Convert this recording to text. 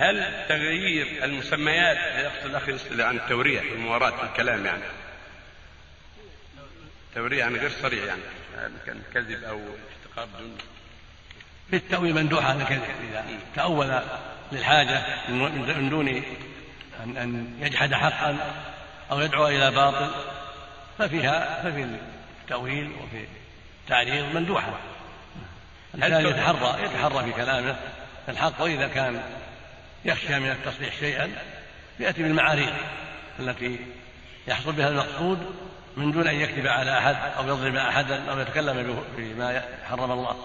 هل تغيير المسميات يقصد الأخ يسأل عن التوريح المواراة في الكلام يعني. توريح يعني غير صريح يعني كان كذب أو احتقار دون. بالتأويل مندوحة على الكذب. إذا تأول للحاجة من دون أن أن يجحد حقا أو يدعو إلى باطل ففيها ففي التأويل وفي التعريض مندوحة. الإنسان يتحرى يتحرى في كلامه الحق وإذا كان يخشى من التصريح شيئا يأتي بالمعاريض التي يحصل بها المقصود من دون أن يكذب على أحد أو يظلم أحدا أو يتكلم بما حرم الله.